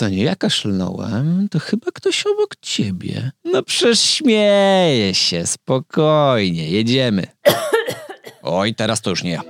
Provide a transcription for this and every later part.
To nie ja kaszlnąłem, to chyba ktoś obok ciebie. No przecież śmieję się, spokojnie, jedziemy. Oj, teraz to już nie ja.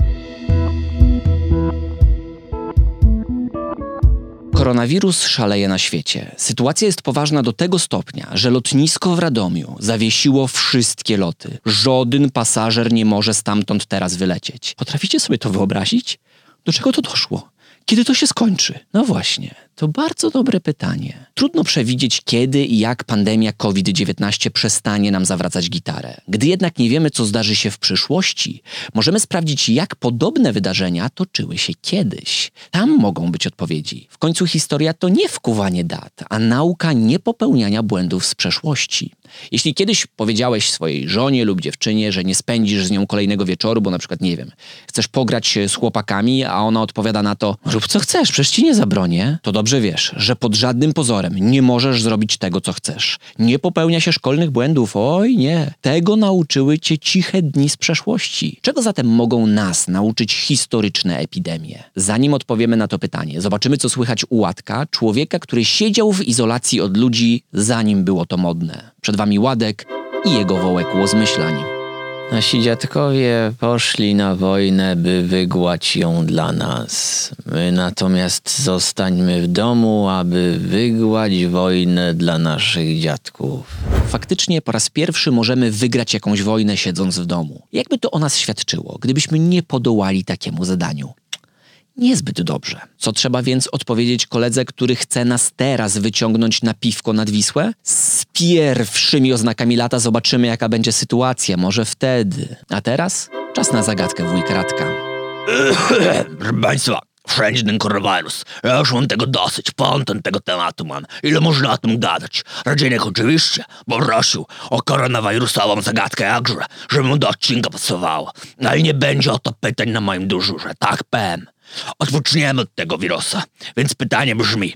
Koronawirus szaleje na świecie. Sytuacja jest poważna do tego stopnia, że lotnisko w Radomiu zawiesiło wszystkie loty. Żaden pasażer nie może stamtąd teraz wylecieć. Potraficie sobie to wyobrazić? Do czego to doszło? Kiedy to się skończy? No właśnie, to bardzo dobre pytanie. Trudno przewidzieć, kiedy i jak pandemia COVID-19 przestanie nam zawracać gitarę. Gdy jednak nie wiemy, co zdarzy się w przyszłości, możemy sprawdzić, jak podobne wydarzenia toczyły się kiedyś. Tam mogą być odpowiedzi. W końcu historia to nie wkuwanie dat, a nauka niepopełniania błędów z przeszłości. Jeśli kiedyś powiedziałeś swojej żonie lub dziewczynie, że nie spędzisz z nią kolejnego wieczoru, bo na przykład, nie wiem, chcesz pograć z chłopakami, a ona odpowiada na to, rób co chcesz, przecież ci nie zabronię, to dobrze wiesz, że pod żadnym pozorem nie możesz zrobić tego, co chcesz. Nie popełnia się szkolnych błędów, oj nie. Tego nauczyły cię ciche dni z przeszłości. Czego zatem mogą nas nauczyć historyczne epidemie? Zanim odpowiemy na to pytanie, zobaczymy, co słychać u Łatka, człowieka, który siedział w izolacji od ludzi, zanim było to modne. Przed wami Ładek i jego wołek łozmyślań. Nasi dziadkowie poszli na wojnę, by wygłać ją dla nas. My natomiast zostańmy w domu, aby wygłać wojnę dla naszych dziadków. Faktycznie po raz pierwszy możemy wygrać jakąś wojnę siedząc w domu. Jakby to o nas świadczyło, gdybyśmy nie podołali takiemu zadaniu? Niezbyt dobrze. Co trzeba więc odpowiedzieć koledze, który chce nas teraz wyciągnąć na piwko nad Wisłę? Z pierwszymi oznakami lata zobaczymy, jaka będzie sytuacja. Może wtedy. A teraz czas na zagadkę wujka Radka. Proszę Państwa, wszędzie ten koronawirus. Ja już mam tego dosyć, ponton tego tematu mam. Ile można o tym gadać? Radzinek oczywiście, bo prosił o koronawirusową zagadkę jakże, żeby mu do odcinka pasowało. No i nie będzie o to pytań na moim dyżurze, tak powiem. Odpoczniemy od tego wirusa, więc pytanie brzmi.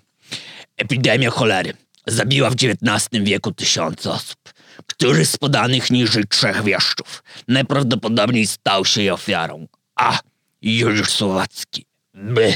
Epidemia cholery zabiła w XIX wieku tysiące osób. Który z podanych niżej trzech wieszczów najprawdopodobniej stał się jej ofiarą? A. Juliusz Słowacki. B.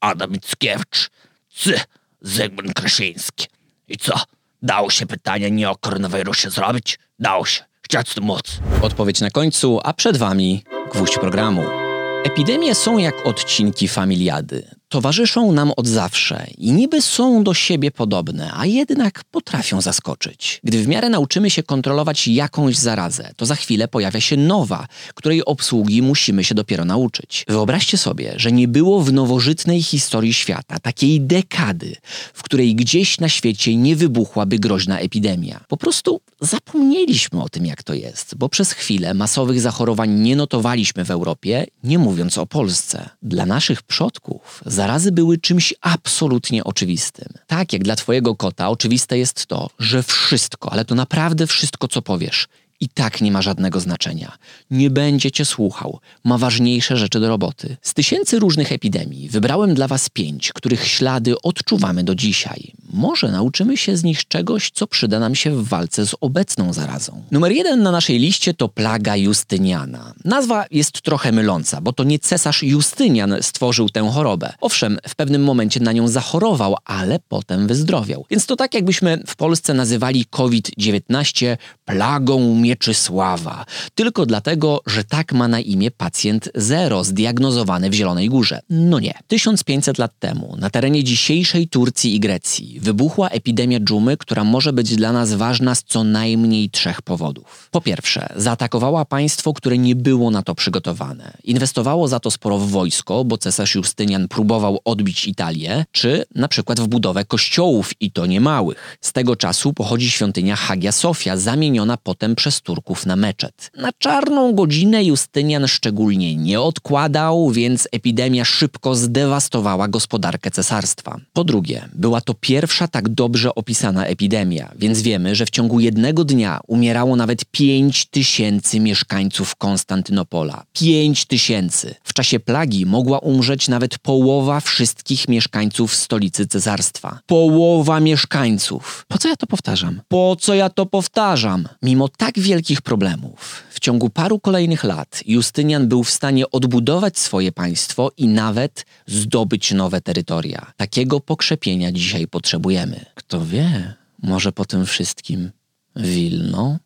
Adam Mickiewicz. C. Zygmunt Kraszyński. I co? Dało się pytanie nie o koronawirusie zrobić? Dało się. Chciać to móc. Odpowiedź na końcu, a przed wami gwóźdź programu. Epidemie są jak odcinki familiady. Towarzyszą nam od zawsze i niby są do siebie podobne, a jednak potrafią zaskoczyć. Gdy w miarę nauczymy się kontrolować jakąś zarazę, to za chwilę pojawia się nowa, której obsługi musimy się dopiero nauczyć. Wyobraźcie sobie, że nie było w nowożytnej historii świata takiej dekady, w której gdzieś na świecie nie wybuchłaby groźna epidemia. Po prostu zapomnieliśmy o tym, jak to jest, bo przez chwilę masowych zachorowań nie notowaliśmy w Europie, nie mówiąc o Polsce. Dla naszych przodków zarazy były czymś absolutnie oczywistym. Tak jak dla twojego kota oczywiste jest to, że wszystko, ale to naprawdę wszystko, co powiesz, i tak nie ma żadnego znaczenia. Nie będzie cię słuchał, ma ważniejsze rzeczy do roboty. Z tysięcy różnych epidemii wybrałem dla was pięć, których ślady odczuwamy do dzisiaj. Może nauczymy się z nich czegoś, co przyda nam się w walce z obecną zarazą. Numer jeden na naszej liście to plaga Justyniana. Nazwa jest trochę myląca, bo to nie cesarz Justynian stworzył tę chorobę. Owszem, w pewnym momencie na nią zachorował, ale potem wyzdrowiał. Więc to tak jakbyśmy w Polsce nazywali COVID-19 plagą Mieczysława. Tylko dlatego, że tak ma na imię pacjent zero zdiagnozowany w Zielonej Górze. No nie. 1500 lat temu na terenie dzisiejszej Turcji i Grecji wybuchła epidemia dżumy, która może być dla nas ważna z co najmniej trzech powodów. Po pierwsze, zaatakowała państwo, które nie było na to przygotowane. Inwestowało za to sporo w wojsko, bo cesarz Justynian próbował odbić Italię, czy na przykład w budowę kościołów i to niemałych. Z tego czasu pochodzi świątynia Hagia Sofia, zamieniona potem przez Turków na meczet. Na czarną godzinę Justynian szczególnie nie odkładał, więc epidemia szybko zdewastowała gospodarkę cesarstwa. Po drugie, była to pierwsza tak dobrze opisana epidemia, więc wiemy, że w ciągu jednego dnia umierało nawet 5 tysięcy mieszkańców Konstantynopola. 5 tysięcy. W czasie plagi mogła umrzeć nawet połowa wszystkich mieszkańców stolicy cesarstwa. Połowa mieszkańców. Po co ja to powtarzam? Po co ja to powtarzam? Mimo tak wielkich problemów, w ciągu paru kolejnych lat Justynian był w stanie odbudować swoje państwo i nawet zdobyć nowe terytoria. Takiego pokrzepienia dzisiaj potrzebujemy potrzebujemy. Kto wie, może po tym wszystkim Wilno,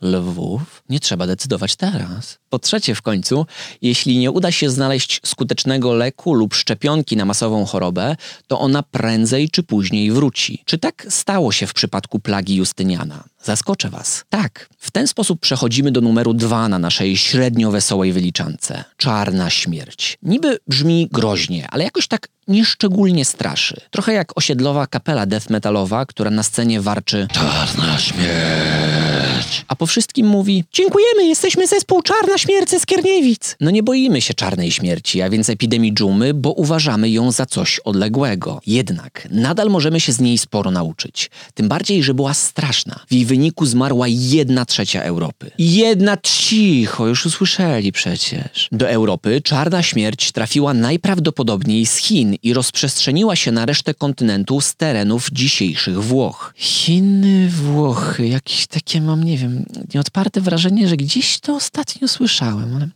Lwów, nie trzeba decydować teraz. Po trzecie, w końcu, jeśli nie uda się znaleźć skutecznego leku lub szczepionki na masową chorobę, to ona prędzej czy później wróci. Czy tak stało się w przypadku plagi Justyniana? Zaskoczę Was. Tak, w ten sposób przechodzimy do numeru dwa na naszej średnio wesołej wyliczance. Czarna śmierć. Niby brzmi groźnie, ale jakoś tak nieszczególnie straszy. Trochę jak osiedlowa kapela death metalowa, która na scenie warczy Czarna śmierć. a po wszystkim mówi Dziękujemy, jesteśmy zespół Czarna Śmierć ze Skierniewic. No nie boimy się czarnej śmierci, a więc epidemii dżumy, bo uważamy ją za coś odległego. Jednak nadal możemy się z niej sporo nauczyć. Tym bardziej, że była straszna. W jej wyniku zmarła jedna trzecia Europy. Jedna cicho, już usłyszeli przecież. Do Europy czarna śmierć trafiła najprawdopodobniej z Chin i rozprzestrzeniła się na resztę kontynentu z terenów dzisiejszych Włoch. Chiny, Włochy, jakieś takie mam, nie wiem, nieodparte wrażenie, że gdzieś to ostatnio słyszałem, ale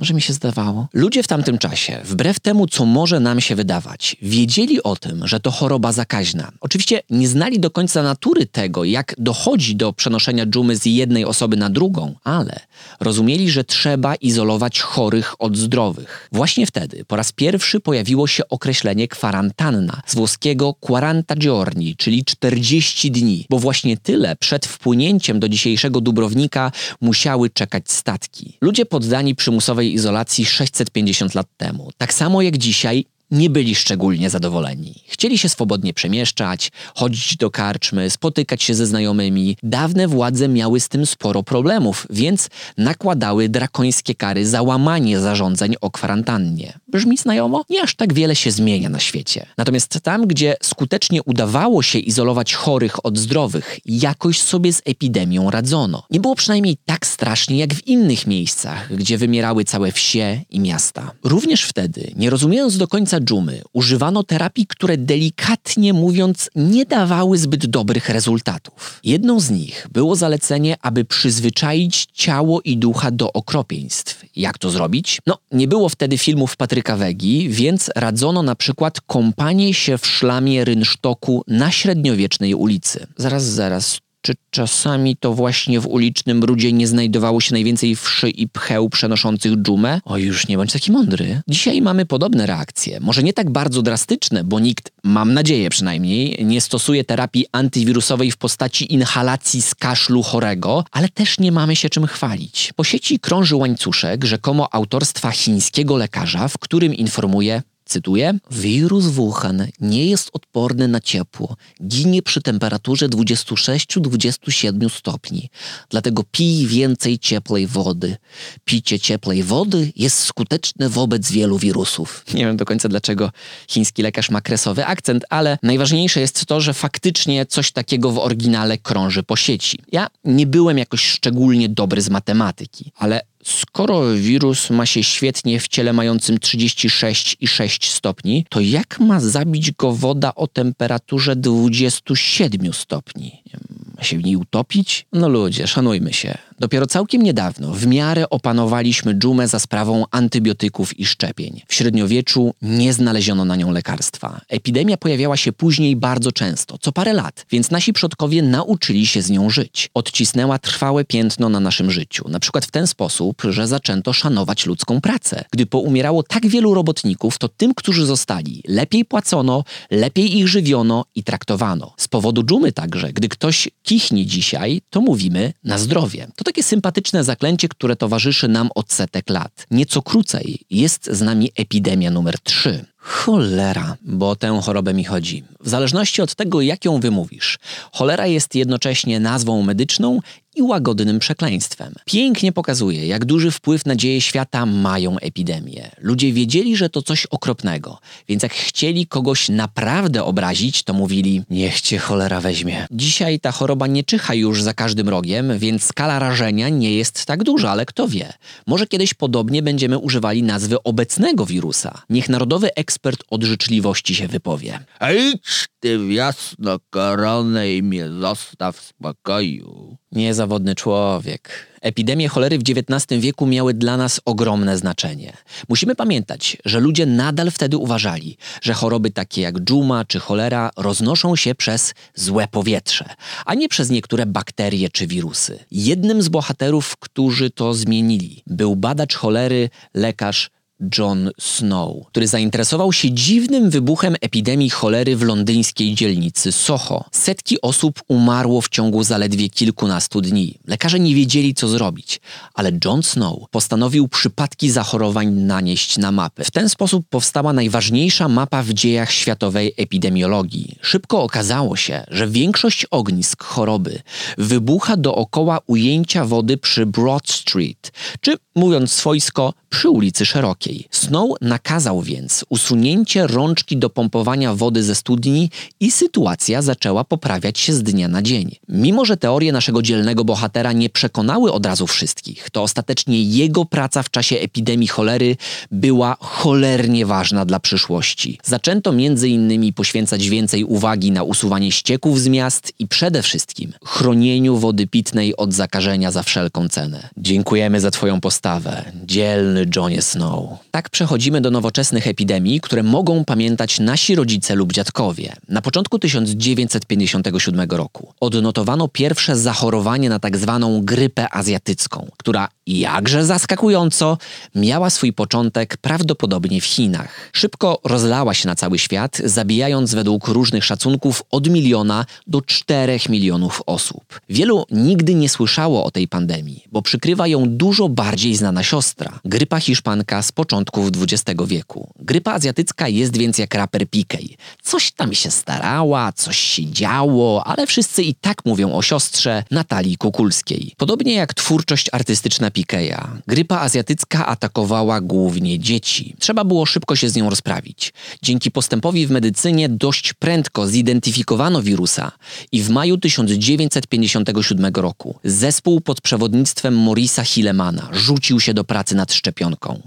może mi się zdawało. Ludzie w tamtym czasie, wbrew temu, co może nam się wydawać, wiedzieli o tym, że to choroba zakaźna. Oczywiście nie znali do końca natury tego, jak dochodzi do przenoszenia dżumy z jednej osoby na drugą, ale rozumieli, że trzeba izolować chorych od zdrowych. Właśnie wtedy po raz pierwszy pojawiło się określenie kwarantanna, z włoskiego quaranta giorni, czyli 40 dni, bo właśnie tyle przed wpłynięciem do dzisiejszego Dubrownika musiały czekać statki. Ludzie poddani przymusowej izolacji 650 lat temu, tak samo jak dzisiaj, nie byli szczególnie zadowoleni. Chcieli się swobodnie przemieszczać, chodzić do karczmy, spotykać się ze znajomymi. Dawne władze miały z tym sporo problemów, więc nakładały drakońskie kary za łamanie zarządzeń o kwarantannie. Brzmi znajomo? Nie aż tak wiele się zmienia na świecie. Natomiast tam, gdzie skutecznie udawało się izolować chorych od zdrowych, jakoś sobie z epidemią radzono. Nie było przynajmniej tak strasznie jak w innych miejscach, gdzie wymierały całe wsie i miasta. Również wtedy, nie rozumiejąc do końca dżumy, używano terapii, które delikatnie mówiąc nie dawały zbyt dobrych rezultatów. Jedną z nich było zalecenie, aby przyzwyczaić ciało i ducha do okropieństw. Jak to zrobić? No, nie było wtedy filmów Patryka Wegi, więc radzono na przykład kąpanie się w szlamie rynsztoku na średniowiecznej ulicy. Zaraz, zaraz, czy czasami to właśnie w ulicznym brudzie nie znajdowało się najwięcej wszy i pcheł przenoszących dżumę? O, już nie bądź taki mądry. Dzisiaj mamy podobne reakcje. Może nie tak bardzo drastyczne, bo nikt, mam nadzieję przynajmniej, nie stosuje terapii antywirusowej w postaci inhalacji z kaszlu chorego, ale też nie mamy się czym chwalić. Po sieci krąży łańcuszek rzekomo autorstwa chińskiego lekarza, w którym informuje Cytuję: Wirus Wuhan nie jest odporny na ciepło. Ginie przy temperaturze 26-27 stopni. Dlatego pij więcej ciepłej wody. Picie ciepłej wody jest skuteczne wobec wielu wirusów. Nie wiem do końca dlaczego chiński lekarz ma kresowy akcent, ale najważniejsze jest to, że faktycznie coś takiego w oryginale krąży po sieci. Ja nie byłem jakoś szczególnie dobry z matematyki, ale Skoro wirus ma się świetnie w ciele mającym 36,6 stopni, to jak ma zabić go woda o temperaturze 27 stopni? Ma się w niej utopić? No ludzie, szanujmy się. Dopiero całkiem niedawno w miarę opanowaliśmy dżumę za sprawą antybiotyków i szczepień. W średniowieczu nie znaleziono na nią lekarstwa. Epidemia pojawiała się później bardzo często, co parę lat, więc nasi przodkowie nauczyli się z nią żyć. Odcisnęła trwałe piętno na naszym życiu, na przykład w ten sposób, że zaczęto szanować ludzką pracę. Gdy poumierało tak wielu robotników, to tym, którzy zostali, lepiej płacono, lepiej ich żywiono i traktowano. Z powodu dżumy także, gdy ktoś kichnie dzisiaj, to mówimy na zdrowie. To takie sympatyczne zaklęcie, które towarzyszy nam od setek lat. Nieco krócej jest z nami epidemia numer 3. Cholera, bo o tę chorobę mi chodzi. W zależności od tego, jak ją wymówisz. Cholera jest jednocześnie nazwą medyczną i łagodnym przekleństwem. Pięknie pokazuje, jak duży wpływ na dzieje świata mają epidemie. Ludzie wiedzieli, że to coś okropnego, więc jak chcieli kogoś naprawdę obrazić, to mówili: Niech cię cholera weźmie. Dzisiaj ta choroba nie czyha już za każdym rogiem, więc skala rażenia nie jest tak duża, ale kto wie. Może kiedyś podobnie będziemy używali nazwy obecnego wirusa. Niech narodowy ekspert od życzliwości się wypowie. Idź ty w jasno koronę i mnie zostaw w spokoju. Niezawodny człowiek. Epidemie cholery w XIX wieku miały dla nas ogromne znaczenie. Musimy pamiętać, że ludzie nadal wtedy uważali, że choroby takie jak dżuma czy cholera roznoszą się przez złe powietrze, a nie przez niektóre bakterie czy wirusy. Jednym z bohaterów, którzy to zmienili, był badacz cholery, lekarz John Snow, który zainteresował się dziwnym wybuchem epidemii cholery w londyńskiej dzielnicy Soho. Setki osób umarło w ciągu zaledwie kilkunastu dni. Lekarze nie wiedzieli, co zrobić, ale John Snow postanowił przypadki zachorowań nanieść na mapę. W ten sposób powstała najważniejsza mapa w dziejach światowej epidemiologii. Szybko okazało się, że większość ognisk choroby wybucha dookoła ujęcia wody przy Broad Street, czy mówiąc swojsko, przy ulicy Szerokiej. Snow nakazał więc usunięcie rączki do pompowania wody ze studni i sytuacja zaczęła poprawiać się z dnia na dzień. Mimo, że teorie naszego dzielnego bohatera nie przekonały od razu wszystkich, to ostatecznie jego praca w czasie epidemii cholery była cholernie ważna dla przyszłości. Zaczęto innymi poświęcać więcej uwagi na usuwanie ścieków z miast i przede wszystkim chronieniu wody pitnej od zakażenia za wszelką cenę. Dziękujemy za Twoją postawę, dzielny Johnie Snow. Tak przechodzimy do nowoczesnych epidemii, które mogą pamiętać nasi rodzice lub dziadkowie. Na początku 1957 roku odnotowano pierwsze zachorowanie na tak zwaną grypę azjatycką, która jakże zaskakująco miała swój początek prawdopodobnie w Chinach. Szybko rozlała się na cały świat, zabijając według różnych szacunków od miliona do czterech milionów osób. Wielu nigdy nie słyszało o tej pandemii, bo przykrywa ją dużo bardziej znana siostra grypa hiszpanka początków XX wieku. Grypa azjatycka jest więc jak raper Pikej. Coś tam się starała, coś się działo, ale wszyscy i tak mówią o siostrze Natalii Kukulskiej. Podobnie jak twórczość artystyczna Pikeja, grypa azjatycka atakowała głównie dzieci. Trzeba było szybko się z nią rozprawić. Dzięki postępowi w medycynie dość prędko zidentyfikowano wirusa i w maju 1957 roku zespół pod przewodnictwem Morisa Hillemana rzucił się do pracy nad szczepionką.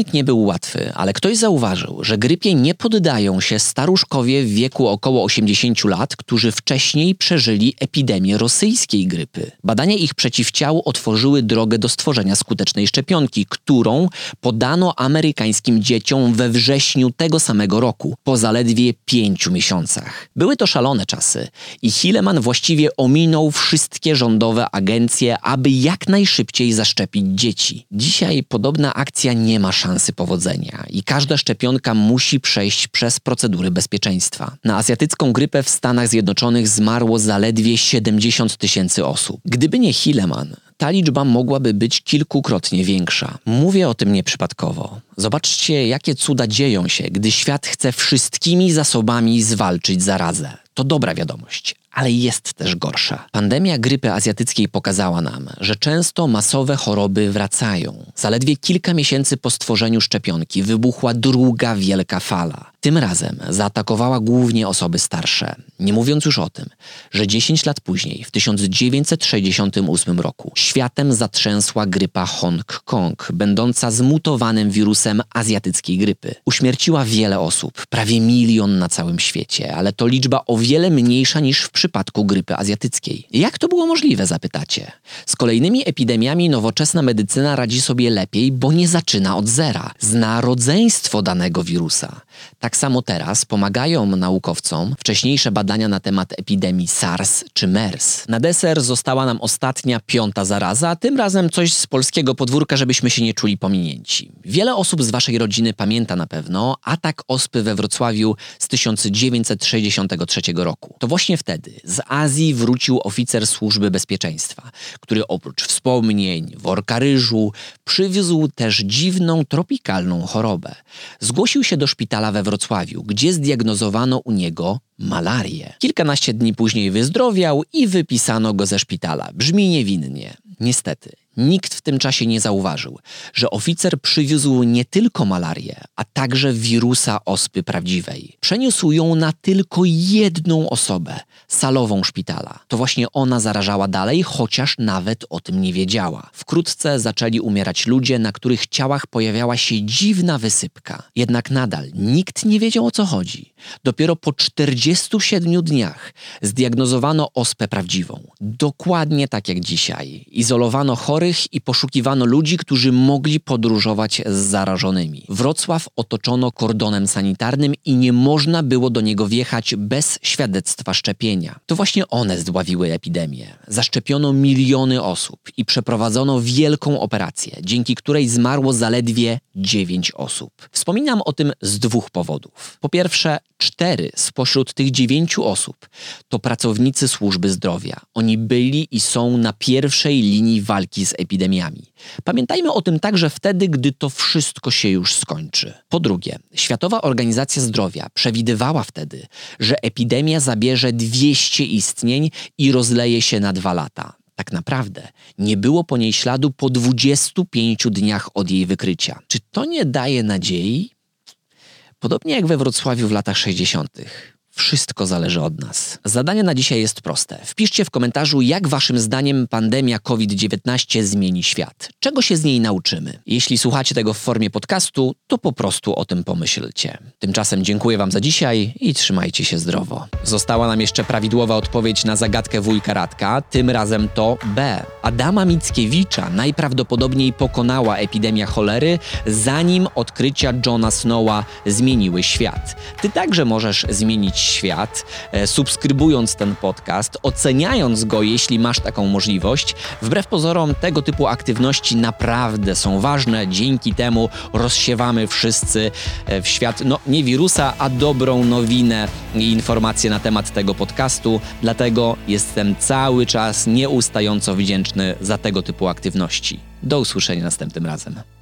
Przeciwnik nie był łatwy, ale ktoś zauważył, że grypie nie poddają się staruszkowie w wieku około 80 lat, którzy wcześniej przeżyli epidemię rosyjskiej grypy. Badania ich przeciwciał otworzyły drogę do stworzenia skutecznej szczepionki, którą podano amerykańskim dzieciom we wrześniu tego samego roku, po zaledwie pięciu miesiącach. Były to szalone czasy i Hilleman właściwie ominął wszystkie rządowe agencje, aby jak najszybciej zaszczepić dzieci. Dzisiaj podobna akcja nie ma szansy powodzenia i każda szczepionka musi przejść przez procedury bezpieczeństwa. Na azjatycką grypę w Stanach Zjednoczonych zmarło zaledwie 70 tysięcy osób. Gdyby nie Hilleman, ta liczba mogłaby być kilkukrotnie większa. Mówię o tym nieprzypadkowo. Zobaczcie, jakie cuda dzieją się, gdy świat chce wszystkimi zasobami zwalczyć zarazę. To dobra wiadomość, ale jest też gorsza. Pandemia grypy azjatyckiej pokazała nam, że często masowe choroby wracają. Zaledwie kilka miesięcy po stworzeniu szczepionki wybuchła druga wielka fala. Tym razem zaatakowała głównie osoby starsze. Nie mówiąc już o tym, że 10 lat później, w 1968 roku, światem zatrzęsła grypa Hong-Kong, będąca zmutowanym wirusem azjatyckiej grypy. Uśmierciła wiele osób, prawie milion na całym świecie, ale to liczba o wiele mniejsza niż w przypadku grypy azjatyckiej. Jak to było możliwe, zapytacie? Z kolejnymi epidemiami nowoczesna medycyna radzi sobie lepiej, bo nie zaczyna od zera. Zna rodzeństwo danego wirusa. Tak samo teraz pomagają naukowcom wcześniejsze badania na temat epidemii SARS czy MERS. Na deser została nam ostatnia, piąta zaraza, tym razem coś z polskiego podwórka, żebyśmy się nie czuli pominięci. Wiele osób z waszej rodziny pamięta na pewno atak ospy we Wrocławiu z 1963 roku. To właśnie wtedy z Azji wrócił oficer służby bezpieczeństwa, który oprócz wspomnień, worka ryżu, przywiózł też dziwną, tropikalną chorobę. Zgłosił się do szpitala we Wrocławiu, gdzie zdiagnozowano u niego malarię. Kilkanaście dni później wyzdrowiał i wypisano go ze szpitala. Brzmi niewinnie. Niestety, Nikt w tym czasie nie zauważył, że oficer przywiózł nie tylko malarię, a także wirusa ospy prawdziwej. Przeniósł ją na tylko jedną osobę, salową szpitala. To właśnie ona zarażała dalej, chociaż nawet o tym nie wiedziała. Wkrótce zaczęli umierać ludzie, na których ciałach pojawiała się dziwna wysypka. Jednak nadal nikt nie wiedział o co chodzi. Dopiero po 47 dniach zdiagnozowano ospę prawdziwą. Dokładnie tak jak dzisiaj. Izolowano chorych chorych i poszukiwano ludzi, którzy mogli podróżować z zarażonymi. Wrocław otoczono kordonem sanitarnym i nie można było do niego wjechać bez świadectwa szczepienia. To właśnie one zdławiły epidemię. Zaszczepiono miliony osób i przeprowadzono wielką operację, dzięki której zmarło zaledwie 9 osób. Wspominam o tym z dwóch powodów. Po pierwsze, cztery spośród tych dziewięciu osób to pracownicy służby zdrowia. Oni byli i są na pierwszej linii walki z epidemiami. Pamiętajmy o tym także wtedy, gdy to wszystko się już skończy. Po drugie, Światowa Organizacja Zdrowia przewidywała wtedy, że epidemia zabierze 200 istnień i rozleje się na dwa lata. Tak naprawdę nie było po niej śladu po 25 dniach od jej wykrycia. Czy to nie daje nadziei? Podobnie jak we Wrocławiu w latach 60. Wszystko zależy od nas. Zadanie na dzisiaj jest proste. Wpiszcie w komentarzu, jak waszym zdaniem pandemia COVID-19 zmieni świat. Czego się z niej nauczymy? Jeśli słuchacie tego w formie podcastu, to po prostu o tym pomyślcie. Tymczasem dziękuję wam za dzisiaj i trzymajcie się zdrowo. Została nam jeszcze prawidłowa odpowiedź na zagadkę wujka Radka, tym razem to B. Adama Mickiewicza najprawdopodobniej pokonała epidemia cholery, zanim odkrycia Johna Snowa zmieniły świat. Ty także możesz zmienić świat, e, subskrybując ten podcast, oceniając go, jeśli masz taką możliwość. Wbrew pozorom, tego typu aktywności naprawdę są ważne. Dzięki temu rozsiewamy wszyscy e, w świat, no nie wirusa, a dobrą nowinę i informacje na temat tego podcastu. Dlatego jestem cały czas nieustająco wdzięczny za tego typu aktywności. Do usłyszenia następnym razem.